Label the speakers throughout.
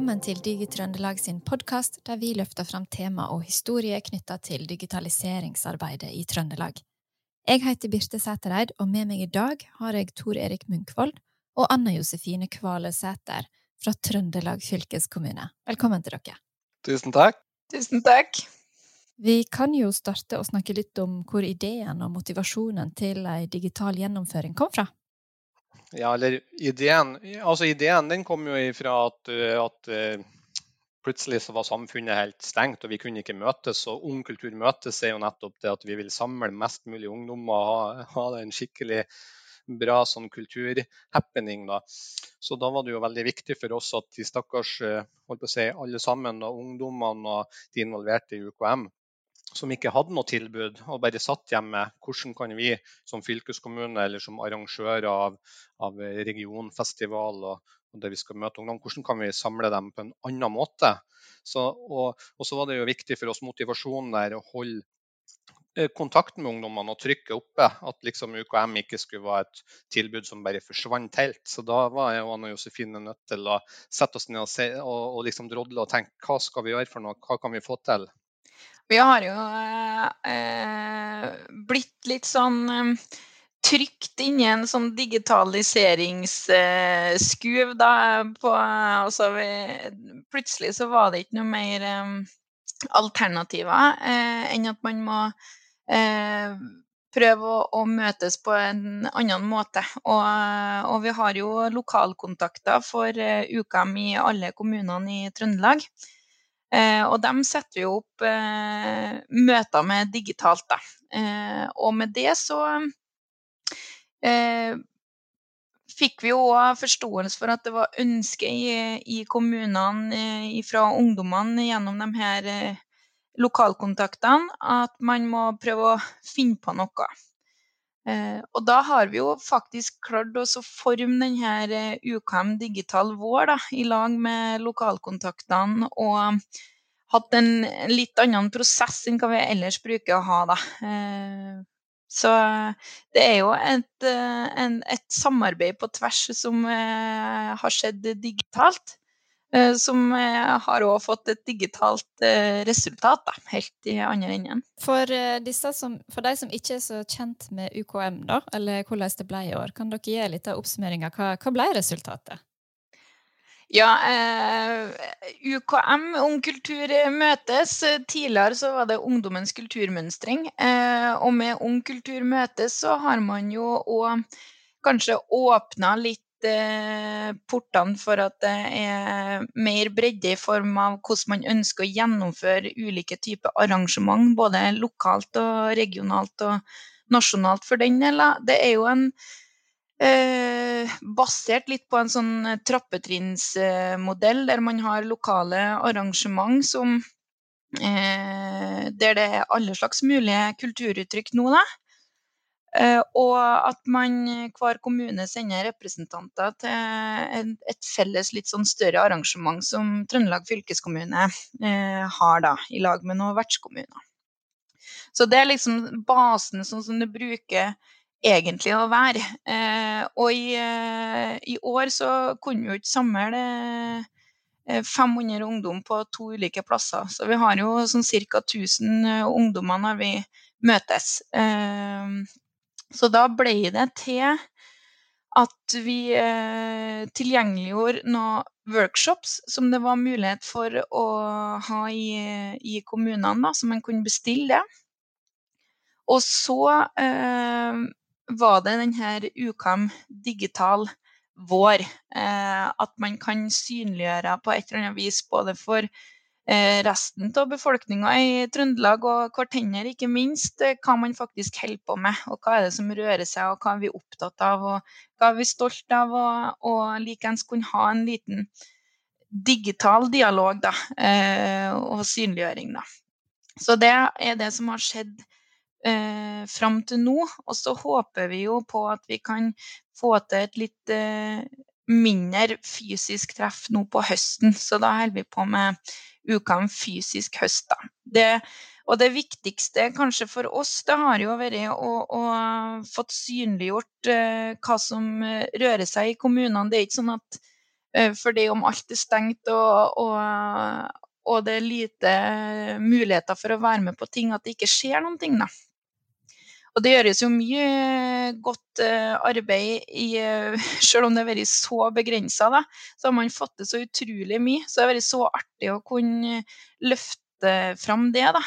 Speaker 1: velkommen til Digi-Trøndelag sin podkast, der vi løfter fram tema og historie knytta til digitaliseringsarbeidet i Trøndelag. Jeg heter Birte Sætereid, og med meg i dag har jeg Tor Erik Munkvold og Anna Josefine Kvale Sæter fra Trøndelag fylkeskommune. Velkommen til dere.
Speaker 2: Tusen takk.
Speaker 3: Tusen takk.
Speaker 1: Vi kan jo starte å snakke litt om hvor ideen og motivasjonen til ei digital gjennomføring kom fra.
Speaker 2: Ja, eller ideen, altså ideen den kom jo ifra at, eh, at eh, plutselig så var samfunnet helt stengt, og vi kunne ikke møtes. Og Ung kultur møtes er jo nettopp det at vi vil samle mest mulig ungdom og ha, ha en skikkelig bra sånn kulturhappening. Da. Så da var det jo veldig viktig for oss at de stakkars eh, holdt på å si, alle sammen, og ungdommene og de involverte i UKM, som ikke hadde noe tilbud og bare satt hjemme. Hvordan kan vi som fylkeskommune eller som arrangører av, av regionfestival og, og der vi skal møte ungdom, hvordan kan vi samle dem på en annen måte? Så, og, og, så var det jo viktig for oss motivasjonen der å holde eh, kontakten med ungdommene og trykket oppe. At liksom UKM ikke skulle være et tilbud som bare forsvant helt. Så da var jeg og Anna Josefine nødt til å sette oss ned og, se, og, og liksom drodle og tenke hva skal vi gjøre for noe, hva kan vi få til?
Speaker 3: Vi har jo eh, blitt litt sånn eh, trygt inni en sånn digitaliseringsskuv, eh, da. På, altså vi, plutselig så var det ikke noe mer eh, alternativer eh, enn at man må eh, prøve å, å, møtes på en annen måte. Og, og vi har jo lokalkontakter for UKM i alle kommunene i Trøndelag. Eh, og de setter jo opp eh, møter med digitalt, da. Eh, og med det så fikk vi jo òg forståelse for at det var ønske i, i kommunene fra ungdommene gjennom de her lokalkontaktene at man må prøve å finne på noe. Eh, og da har vi jo faktisk klart å forme denne eh, UKM digital vår da, i lag med lokalkontaktene og hatt en litt annen prosess enn hva vi ellers bruker å ha. Da. Eh, så det er jo et, et samarbeid på tvers som har skjedd digitalt. Eh, som eh, har òg fått et digitalt eh, resultat, da, helt i andre enden.
Speaker 1: For, som, for de som ikke er så kjent med UKM, da, eller hvordan det ble i år, kan dere gi litt av oppsummeringa? Hva, hva ble resultatet?
Speaker 3: Ja, eh, UKM, Ung kultur møtes. Tidligere så var det Ungdommens kulturmønstring. Eh, og med Ung kultur møtes så har man jo òg kanskje åpna litt portene for at det er mer bredde i form av hvordan man ønsker å gjennomføre ulike typer arrangement, både lokalt og regionalt og nasjonalt for den del. Det er jo en eh, basert litt på en sånn trappetrinnsmodell der man har lokale arrangement som eh, der det er alle slags mulige kulturuttrykk nå, da. Eh, og at man hver kommune sender representanter til et felles litt sånn større arrangement som Trøndelag fylkeskommune eh, har da, i lag med noen vertskommuner. Så det er liksom basen sånn som det bruker egentlig å være. Eh, og i, i år så kunne vi jo ikke samle 500 ungdom på to ulike plasser. Så vi har jo sånn ca. 1000 ungdommer når vi møtes. Så da ble det til at vi eh, tilgjengeliggjorde noen workshops som det var mulighet for å ha i, i kommunene, da, så man kunne bestille det. Og så eh, var det denne UKAM digital vår. Eh, at man kan synliggjøre på et eller annet vis både for resten av befolkninga i Trøndelag, og hverandre ikke minst, eh, hva man faktisk holder på med. Og hva er det som rører seg, og hva er vi opptatt av, og hva er vi stolt av. Og, og likeens kunne ha en liten digital dialog da, eh, og synliggjøring. Da. Så det er det som har skjedd eh, fram til nå. Og så håper vi jo på at vi kan få til et litt eh, mindre fysisk treff nå på høsten. Så da holder vi på med om fysisk høst. Da. Det, og det viktigste kanskje for oss, det har jo vært å, å fått synliggjort eh, hva som rører seg i kommunene. Det er ikke sånn at Fordi om alt er stengt og, og, og, det er lite muligheter for å være med på ting, at det ikke skjer noen ting, da. Og det gjøres jo mye godt arbeid i Selv om det har vært så begrensa, så har man fått til så utrolig mye. Så det har vært så artig å kunne løfte fram det da,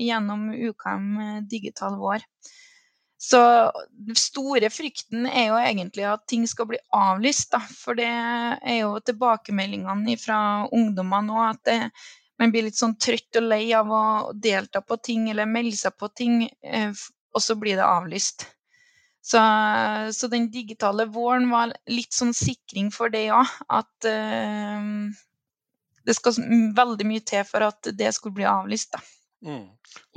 Speaker 3: gjennom UKM digital vår. Så den store frykten er jo egentlig at ting skal bli avlyst. Da. For det er jo tilbakemeldingene fra ungdommene òg at det, man blir litt sånn trøtt og lei av å delta på ting eller melde seg på ting, eh, og så blir det avlyst. Så, så den digitale våren var litt sånn sikring for det òg. At uh, det skal veldig mye til for at det skulle bli avlyst. da.
Speaker 2: Mm.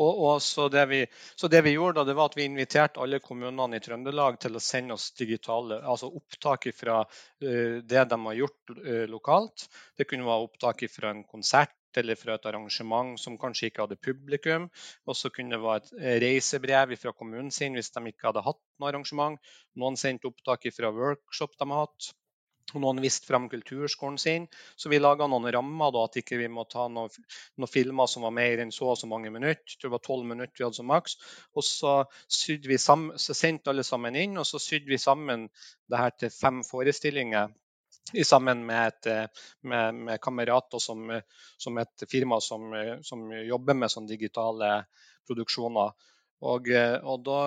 Speaker 2: Og, og så, det vi, så, det vi, gjorde da, det var at vi inviterte alle kommunene i Trøndelag til å sende oss digitale altså opptak fra uh, det de har gjort uh, lokalt. Det kunne være opptak fra en konsert eller fra et arrangement som kanskje ikke hadde publikum. Og så kunne det være et eh, reisebrev fra kommunen sin hvis de ikke hadde hatt noe arrangement. Noen sendte opptak fra workshop de har hatt noen viste frem kulturskolen sin. Så vi laga noen rammer, da, at ikke vi må ta noen, noen, filmer som var mer enn så og så mange minutter. Jeg tror Det var tolv minutter vi hadde som maks. Og så sendte alle sammen inn, og så sydde vi sammen det her til fem forestillinger. Sammen med, et, med, med kamerater som, som, et firma som, som jobber med sånne digitale produksjoner. Og, eh, og, da,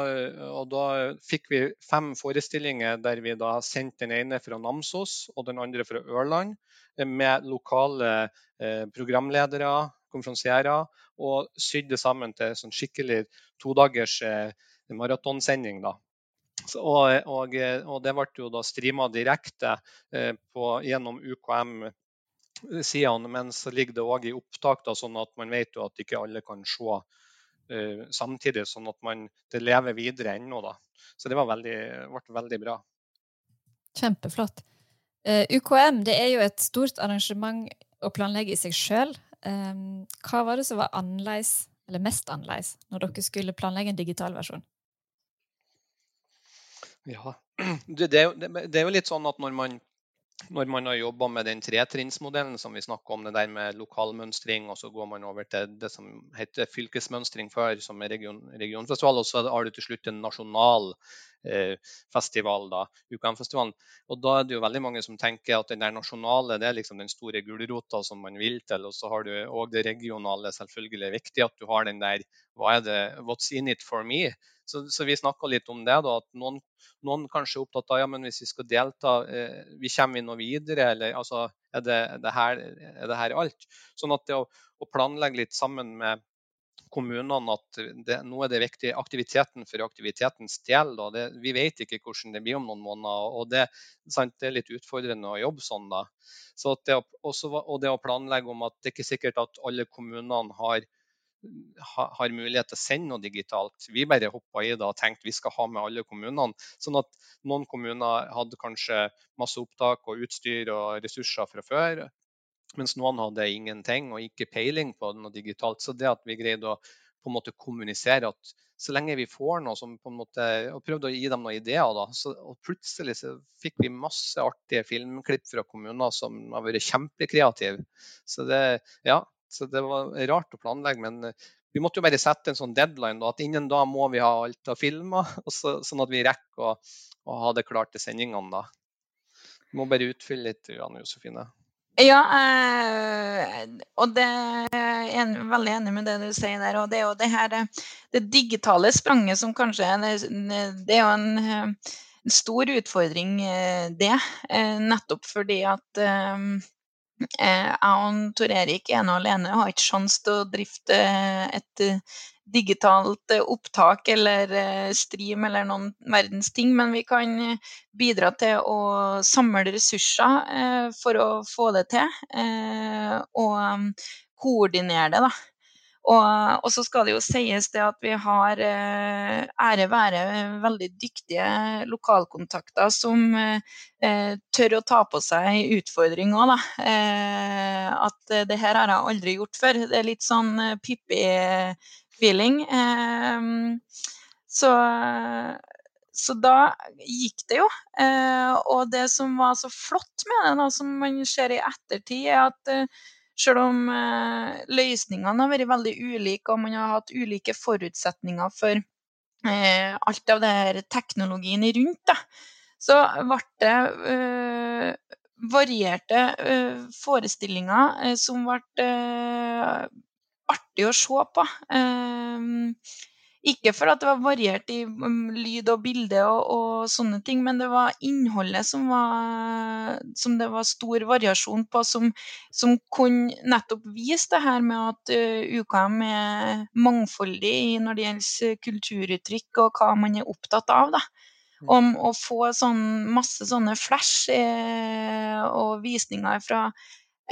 Speaker 2: og, da, fikk vi fem forestillinger der vi da sendte den ene fra Namsos og den andre fra Ørland, eh, med lokale eh, programledere, konferansierer, og sydde sammen til sånn skikkelig todagers eh, maratonsending. Og, og, og, det ble jo da streama direkte eh, på, gjennom UKM sidene, men så ligger det òg i opptak, da, sånn at man vet jo at ikke alle kan se uh, samtidig, sånn at man, det lever videre ennå. Da. Så det veldig, ble veldig bra.
Speaker 1: Kjempeflott. Uh, eh, UKM det er jo et stort arrangement å planlegge i seg sjøl. Um, eh, hva var det som var annerledes, eller mest annerledes, når dere skulle planlegge en digital versjon?
Speaker 2: Ja, det, det, det, er jo litt sånn at når man når man har jobba med den tretrinnsmodellen som vi snakker om, det der med lokalmønstring, og så går man over til det som heter fylkesmønstring før, som er region, regionfestival, og så har du til slutt en nasjonal eh, festival, da, UKM-festivalen. Og da er det jo veldig mange som tenker at den der nasjonale det er liksom den store gulrota som man vil til, og så har du òg det regionale. Selvfølgelig viktig at du har den der hva er det, what's in it for me? Så, så vi snakka litt om det, da, at noen, noen kanskje er opptatt av ja, men hvis vi skal delta, eh, vi kommer vi noe videre, eller altså, er, det, er, det her, er det her alt? Sånn at det å, å planlegge litt sammen med kommunene at det, nå er det viktig aktiviteten for aktivitetens del. Det, vi vet ikke hvordan det blir om noen måneder. og Det, sant, det er litt utfordrende å jobbe sånn. da. Så det, også, og det å planlegge om at det er ikke sikkert at alle kommunene har har mulighet til å sende noe digitalt. Vi bare hoppa i det og tenkte vi skal ha med alle kommunene. Sånn at noen kommuner hadde kanskje masse opptak og utstyr og ressurser fra før, mens noen hadde ingenting og ikke peiling på noe digitalt. Så det at vi greide å på en måte kommunisere at så lenge vi får noe som på en måte, og prøvde å gi dem noen ideer, da, så, og plutselig så fikk vi masse artige filmklipp fra kommuner som har vært kjempekreative. Så det, ja, så det var rart å planlegge. Men eh, vi måtte jo bare sette en sånn deadline, da, at innen da må vi ha alt av filmer. Så, sånn at vi rekker å, å, ha det klart til sendingene da. Vi må bare utfylle litt, Anne Josefine.
Speaker 3: Ja, eh, og det er jeg veldig enig med det du sier der. Og det er jo det her det digitale spranget som kanskje er Det er jo en, stor utfordring, eh, det. Eh, nettopp fordi at jeg og Tor Erik ene og alene har ikke sjanse til å drifte et digitalt eh, opptak eller stream eller noen verdens ting, men vi kan bidra til å samle ressurser for å få det til. Og mm, koordinere det, da. Og, så skal det jo sies det at vi har eh, ære være veldig dyktige lokalkontakter som eh, tør å ta på seg utfordring òg, da. Eh, at det her har jeg aldri gjort før. Det er litt sånn eh, Pippi-feeling. Eh, så, så da gikk det jo. Eh, og det som var så flott med det, da, som man ser i ettertid, er at eh, selv om eh, løsningene har vært veldig ulike, og man har hatt ulike forutsetninger for alt av det her teknologien rundt, da, så ble det varierte forestillinger som ble artig å se på. Ikke for at det var variert i um, lyd og bilde og, og, sånne ting, men det var innholdet som, var, som det var stor variasjon på, som, som kunne nettopp vise det her med at uh, UKM er mangfoldig når det gjelder kulturuttrykk og hva man er opptatt av. da. Mm. Om å få sånn, masse sånne flash eh, og visninger fra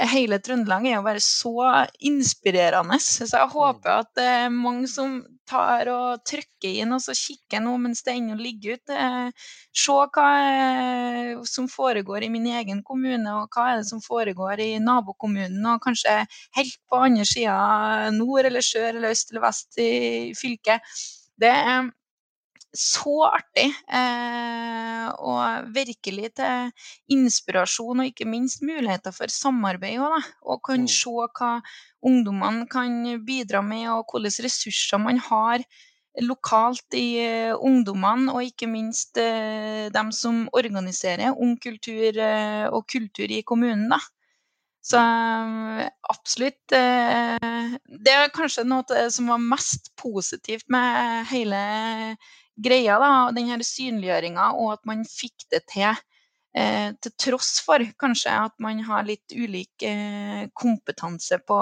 Speaker 3: hele Trøndelag er jo bare så inspirerende. Så jeg mm. håper at det er mange som tar og trykker inn og så kikker nå mens det ennå ligger ute. Se hva som foregår i min egen kommune, og hva er det som foregår i nabokommunen, og kanskje helt på andre sida, nord eller sør eller øst eller vest i fylket. Det er så artig. Eh, og virkelig til inspirasjon og ikke minst muligheter for samarbeid òg, Og kan mm. se hva ungdommene kan bidra med, og hvilke ressurser man har lokalt i eh, ungdommene, og ikke minst eh, dem som organiserer ung kultur uh, og kultur i kommunen. da. Så absolutt. Det er kanskje noe som var mest positivt med hele greia, da, den her synliggjøringa, og at man fikk det til. Eh, til tross for kanskje at man har litt ulik eh, kompetanse på,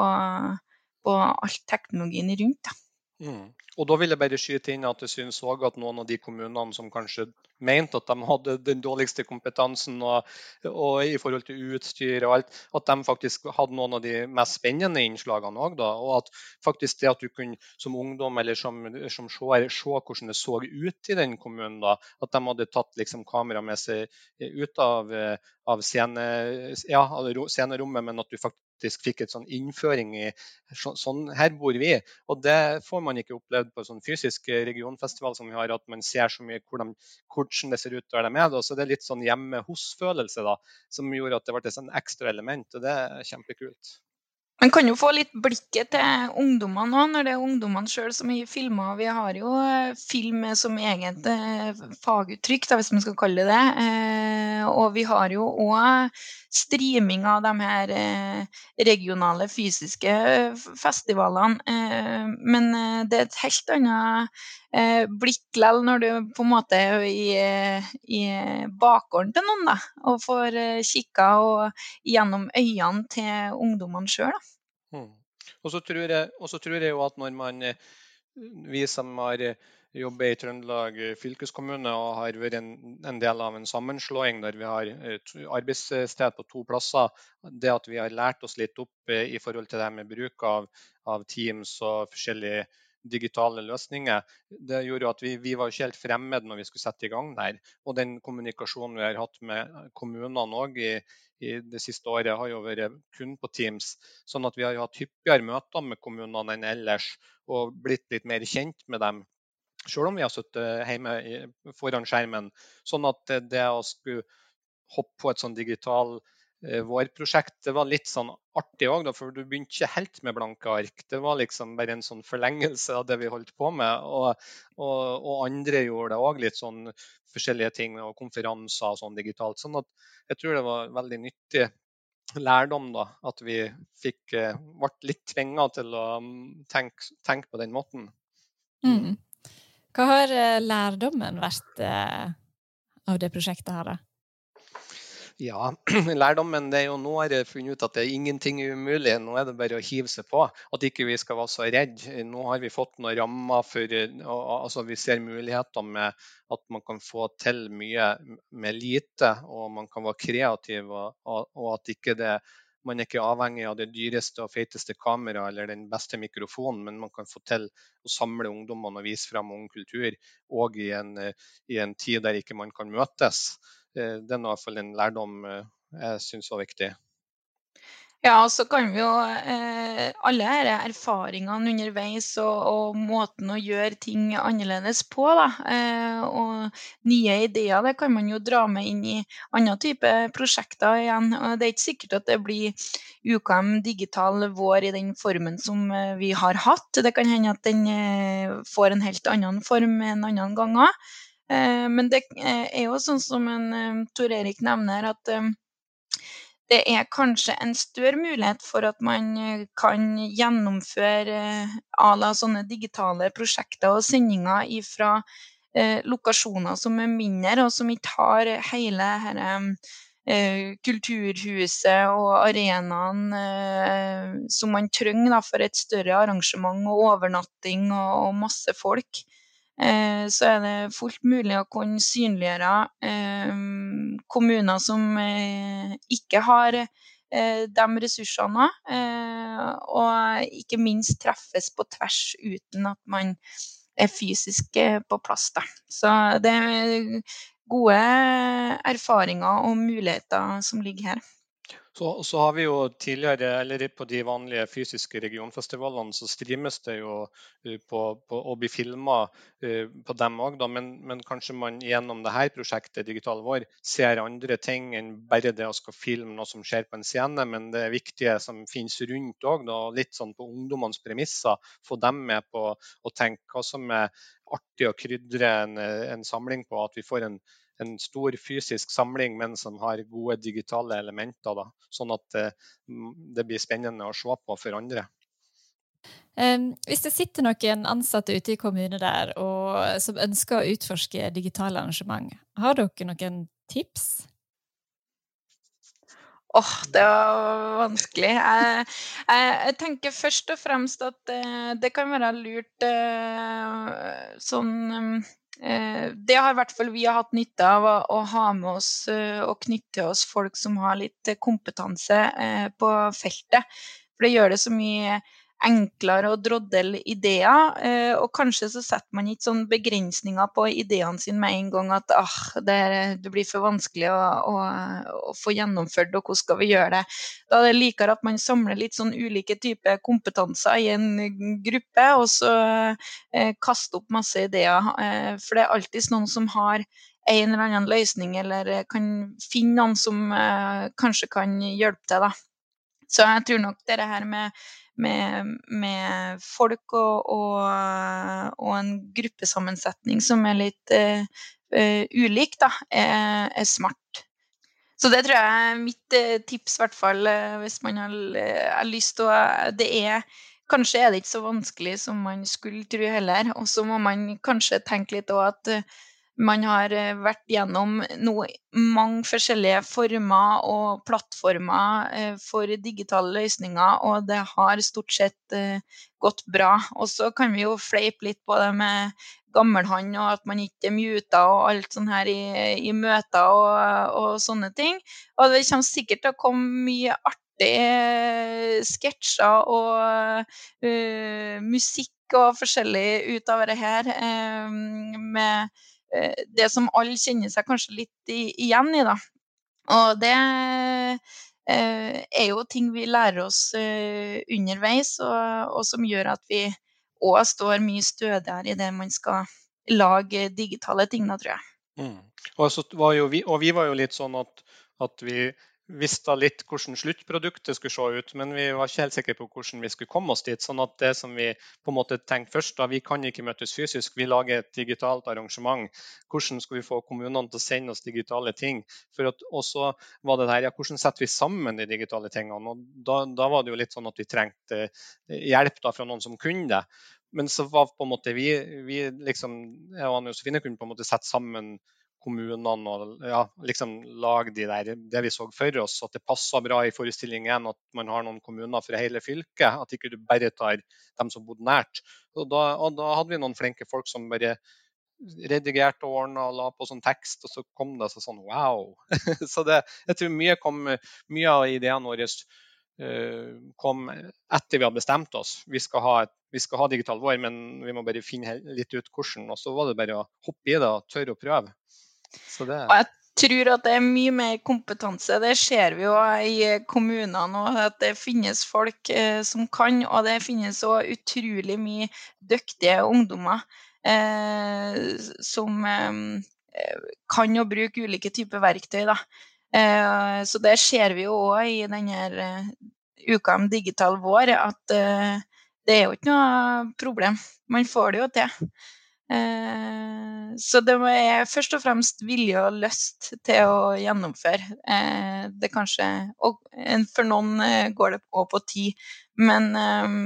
Speaker 3: på all teknologien rundt. Da.
Speaker 2: Mm. Og da vil jeg bare skyte inn at jeg synes også at noen av de kommunene som kanskje mente at de hadde den dårligste kompetansen og, og i forhold til utstyr og alt, at de faktisk hadde noen av de mest spennende innslagene òg. Og at faktisk det at du kunne som ungdom eller som, som seer se hvordan det så ut i den kommunen, da, at de hadde tatt liksom kamera med seg ut av, av scene, ja, scenerommet, men at du faktisk faktisk fikk et sånn innføring i sånn her bor vi. Og det får man ikke opplevd på sånn fysisk regionfestival som vi har, at man ser så mye hvordan, hvordan det ser ut der de er. Så det er litt sånn hjemme hos-følelse da, som gjorde at det ble et sånn ekstra element. Og det er kjempekult.
Speaker 3: Man kan jo få litt blikket til ungdommene òg, når det er ungdommene sjøl som har filma. Vi har jo eh, film som eget faguttrykk, faguttrykk, hvis man skal kalle det det. Eh, og vi har jo òg streaming av de her regionale fysiske festivalene. Men det er et helt annet blikk likevel når du på en måte er i, i bakgården til noen da, og får kikka gjennom øynene til ungdommene sjøl.
Speaker 2: Mm. Og så tror, tror, jeg jo at når man, eh, vi som har eh, jobber i Trøndelag eh, fylkeskommune og har vært en, en, del av en sammenslåing der vi har arbeidssted på to plasser, det at vi har lært oss litt opp i forhold til det med bruk av, av Teams og forskjellige digitale løsninger, det gjorde at vi, vi var ikke helt fremmed når vi skulle sette i gang der. Og den kommunikasjonen vi har hatt med kommunene òg i, i, det siste året, har jo vært kun på Teams. Sånn at vi har hatt hyppigere møter med kommunene enn ellers og blitt litt mer kjent med dem. Selv om vi har sittet hjemme foran skjermen. Sånn at det å skulle hoppe på et sånn digital Eh, vårprosjekt. Det var litt sånn artig òg, for du begynte ikke helt med blanke ark. Det var liksom bare en sånn forlengelse av det vi holdt på med. Og, og, og andre gjorde det òg, litt sånn forskjellige ting, og konferanser og sånn digitalt. Sånn at jeg tror det var veldig nyttig lærdom, da, at vi fikk, eh, ble litt tvinga til å tenke, tenke, på den måten.
Speaker 1: Mm. Hva har eh, lærdommen vært av det prosjektet her, da?
Speaker 2: Ja, lærdommen det er jo nå har jeg funnet ut at det er ingenting umulig. Nå er det bare å hive seg på. At ikke vi skal være så redde. Nå har vi fått noen rammer for altså Vi ser muligheter med at man kan få til mye med lite, og man kan være kreativ. Og, og at ikke det man er ikke avhengig av det dyreste og feiteste kameraet eller den beste mikrofonen, men man kan få til å samle ungdommene og vise frem ung kultur, òg i, i, en tid der ikke man kan møtes. Eh, det er i hvert fall en lærdom eh, jeg syns var viktig.
Speaker 3: Ja, og så kan vi jo eh, Alle disse erfaringene underveis og, og, måten å gjøre ting annerledes på, da, eh, og nye ideer, det kan man jo dra med inn i andre type prosjekter igjen. Og det er ikke sikkert at det blir UKM digital vår i den formen som eh, vi har hatt. Det kan hende at den eh, får en helt annen form en annen gang òg. Eh, men det eh, er jo sånn som en Tor Erik nevner, at det er kanskje en større mulighet for at man eh, kan gjennomføre eh, à la sånne digitale prosjekter og sendinger fra eh, lokasjoner som er mindre, og som ikke har hele dette kulturhuset og arenaen som man trenger for et større arrangement og overnatting og masse folk. Eh, så er det fullt mulig å kunne synliggjøre eh, kommuner som eh, ikke har de ressursene, og ikke minst treffes på tvers uten at man er fysisk på plass. Da. Så det er gode erfaringer og muligheter som ligger her.
Speaker 2: Så, så, har vi jo tidligere, eller på de vanlige fysiske regionfestivalene, så streames det jo uh, på, på, å bli filma uh, på dem òg, men, men, kanskje man gjennom dette prosjektet Digital vår ser andre ting enn bare det å skal filme noe som skjer på en scene, men det viktige som finnes rundt òg, litt sånn på ungdommenes premisser. Få dem med på å tenke hva som er artig å krydre en, en samling på. At vi får en en stor fysisk samling, men som har gode digitale elementer. Da, sånn at det, eh, det blir spennende å se på for andre.
Speaker 1: Hvis det sitter noen ansatte ute i kommunen der og, som ønsker å utforske digitale arrangement, har dere noen tips?
Speaker 3: Åh, oh, det var vanskelig. Jeg, jeg, jeg, tenker først og fremst at det, eh, det kan være lurt eh, sånn det har i hvert fall vi har hatt nytte av å, ha med oss eh, og knytte til oss folk som har litt kompetanse eh, på feltet. For det gjør det så mye enklere å drodle ideer. Eh, og kanskje så setter man ikke sånn begrensninger på ideene sine med en gang at ah, det, det, blir for vanskelig å, å, å, få gjennomført, og hvordan skal vi gjøre det? Da er det likere at man samler litt sånn ulike typer kompetanser i en gruppe, og så eh, kaster opp masse ideer. Eh, for det er alltid noen som har en eller annen løsning, eller kan finne noen som eh, kanskje kan hjelpe til. da. Så jeg tror nok det her med med, med folk og, og, og, en gruppesammensetning som er litt uh, uh, ulik, da, er, er, smart. Så det tror jeg er mitt uh, tips, i hvert fall hvis man har, har lyst til å Det er Kanskje er det ikke så vanskelig som man skulle tro heller. Og så må man kanskje tenke litt òg at man har eh, vært gjennom noe, mange forskjellige former og plattformer eh, for digitale løsninger, og det har stort sett eh, gått bra. Og så kan vi jo fleipe litt på det med gammelhånd og at man ikke er muta og alt sånn her i, i møter og, og, sånne ting. Og det kommer sikkert til å komme mye artige sketsjer og uh, musikk og forskjellig ut av det her. Uh, med det som alle kjenner seg kanskje litt igjen i. Da. Og det eh, er jo ting vi lærer oss eh, underveis, og, og som gjør at vi òg står mye stødigere i det man skal lage digitale ting, da, tror jeg. Mm.
Speaker 2: Og, vi, og, vi, var jo litt sånn at, at vi visste litt hvordan sluttproduktet skulle se ut, men vi var ikke helt sikre på hvordan vi skulle komme oss dit. sånn at det som vi på en måte tenkte først, da, vi kan ikke møtes fysisk, vi lager et digitalt arrangement. Hvordan skal vi få kommunene til å sende oss digitale ting? For at, også var det her, ja, hvordan setter vi sammen de digitale tingene? Og da, da var det jo litt sånn at vi trengte hjelp da fra noen som kunne det. Men så var på en måte vi, vi liksom, jeg og Josefine kunne på en måte sette sammen kommunene og ja, liksom lage de der, det vi så for oss. At det passer bra i forestillingen at man har noen kommuner fra hele fylket. At ikke du bare tar dem som bodde nært. Og da, og da hadde vi noen flinke folk som bare redigerte og ordna og la på sånn tekst, og så kom det sånn wow. så det, jeg tror mye, kom, mye av ideene våre uh, kom etter vi hadde bestemt oss. Vi skal ha, vi skal ha digital vår, men vi må bare finne litt ut hvordan. Og så var det bare å hoppe i det og tørre å prøve.
Speaker 3: Det... Og jeg tror at det er mye mer kompetanse. Det ser vi jo i kommunene òg, at det finnes folk eh, som kan. Og det finnes òg utrolig mye dyktige ungdommer eh, som eh, kan å bruke ulike typer verktøy. Da. Eh, så det ser vi jo òg i denne eh, uka om digital vår, at eh, det er jo ikke noe problem. Man får det jo til. Eh, så det er først og fremst vilje og lyst til å gjennomføre. Eh, det kanskje Og for noen eh, går det òg på tid, men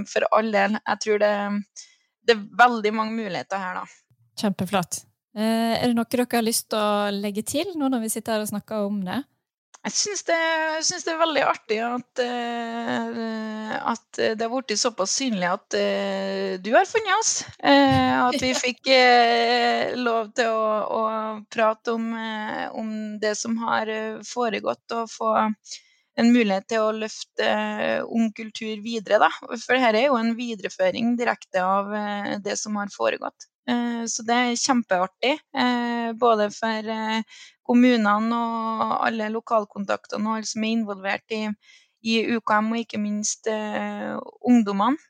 Speaker 3: for all del, jeg tror det, det er veldig mange muligheter her, da.
Speaker 1: Kjempeflott. Er det noe dere har lyst til å legge til nå når vi sitter her og snakker om det?
Speaker 3: Jeg syns det, det er veldig artig at, uh, at det har blitt såpass synlig at uh, du har funnet oss. Uh, at vi fikk lov til å, å prate om, om, det som har foregått, og få en mulighet til å løfte ung kultur videre. Da. For dette er jo en videreføring direkte av det som har foregått. Så det er kjempeartig, både for kommunene og alle lokalkontaktene og alle som er involvert i, i UKM, og ikke minst uh, ungdommene.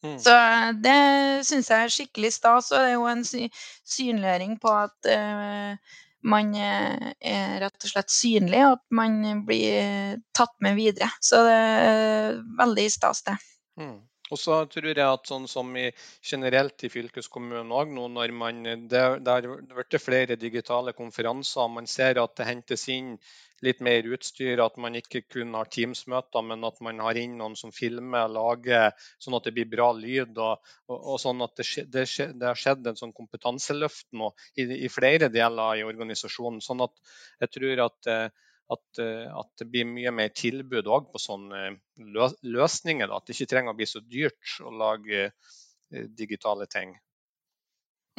Speaker 3: Mm. Så det syns jeg er skikkelig stas, og det er jo en synliggjøring på at uh, man er rett og slett synlig, og at man blir tatt med videre. Så det er veldig stas, det.
Speaker 2: Mm. Og så tror jeg at sånn som i, generelt i fylkeskommunen òg nå, når man det, har blitt flere digitale konferanser, man ser at det hentes inn litt mer utstyr, at man ikke kun har Teams-møter, men at man har inn noen som filmer, lager sånn at det blir bra lyd. og, og, og sånn at det, det, det, har skjedd en sånn kompetanseløft nå i, i, flere deler i organisasjonen. sånn at jeg tror at eh, at, eh, at, det blir mye mer tilbud òg på sånne løsninger. Da. At det ikke trenger å bli så dyrt å lage eh, digitale ting.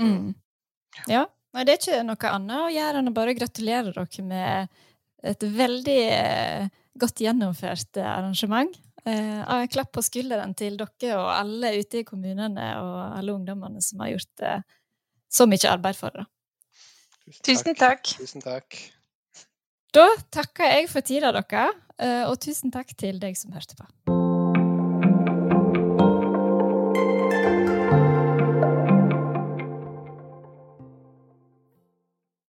Speaker 1: Mm. Ja. Nei, det er ikke noe annet å gjøre enn å bare gratulere dere med et veldig eh, godt gjennomført arrangement. En klapp på skulderen til dere og alle ute i kommunene og alle ungdommene som har gjort så mye arbeid for det.
Speaker 3: Tusen takk.
Speaker 2: Tusen takk.
Speaker 1: Da takker jeg for tida deres, eh, og tusen takk til deg som hørte på.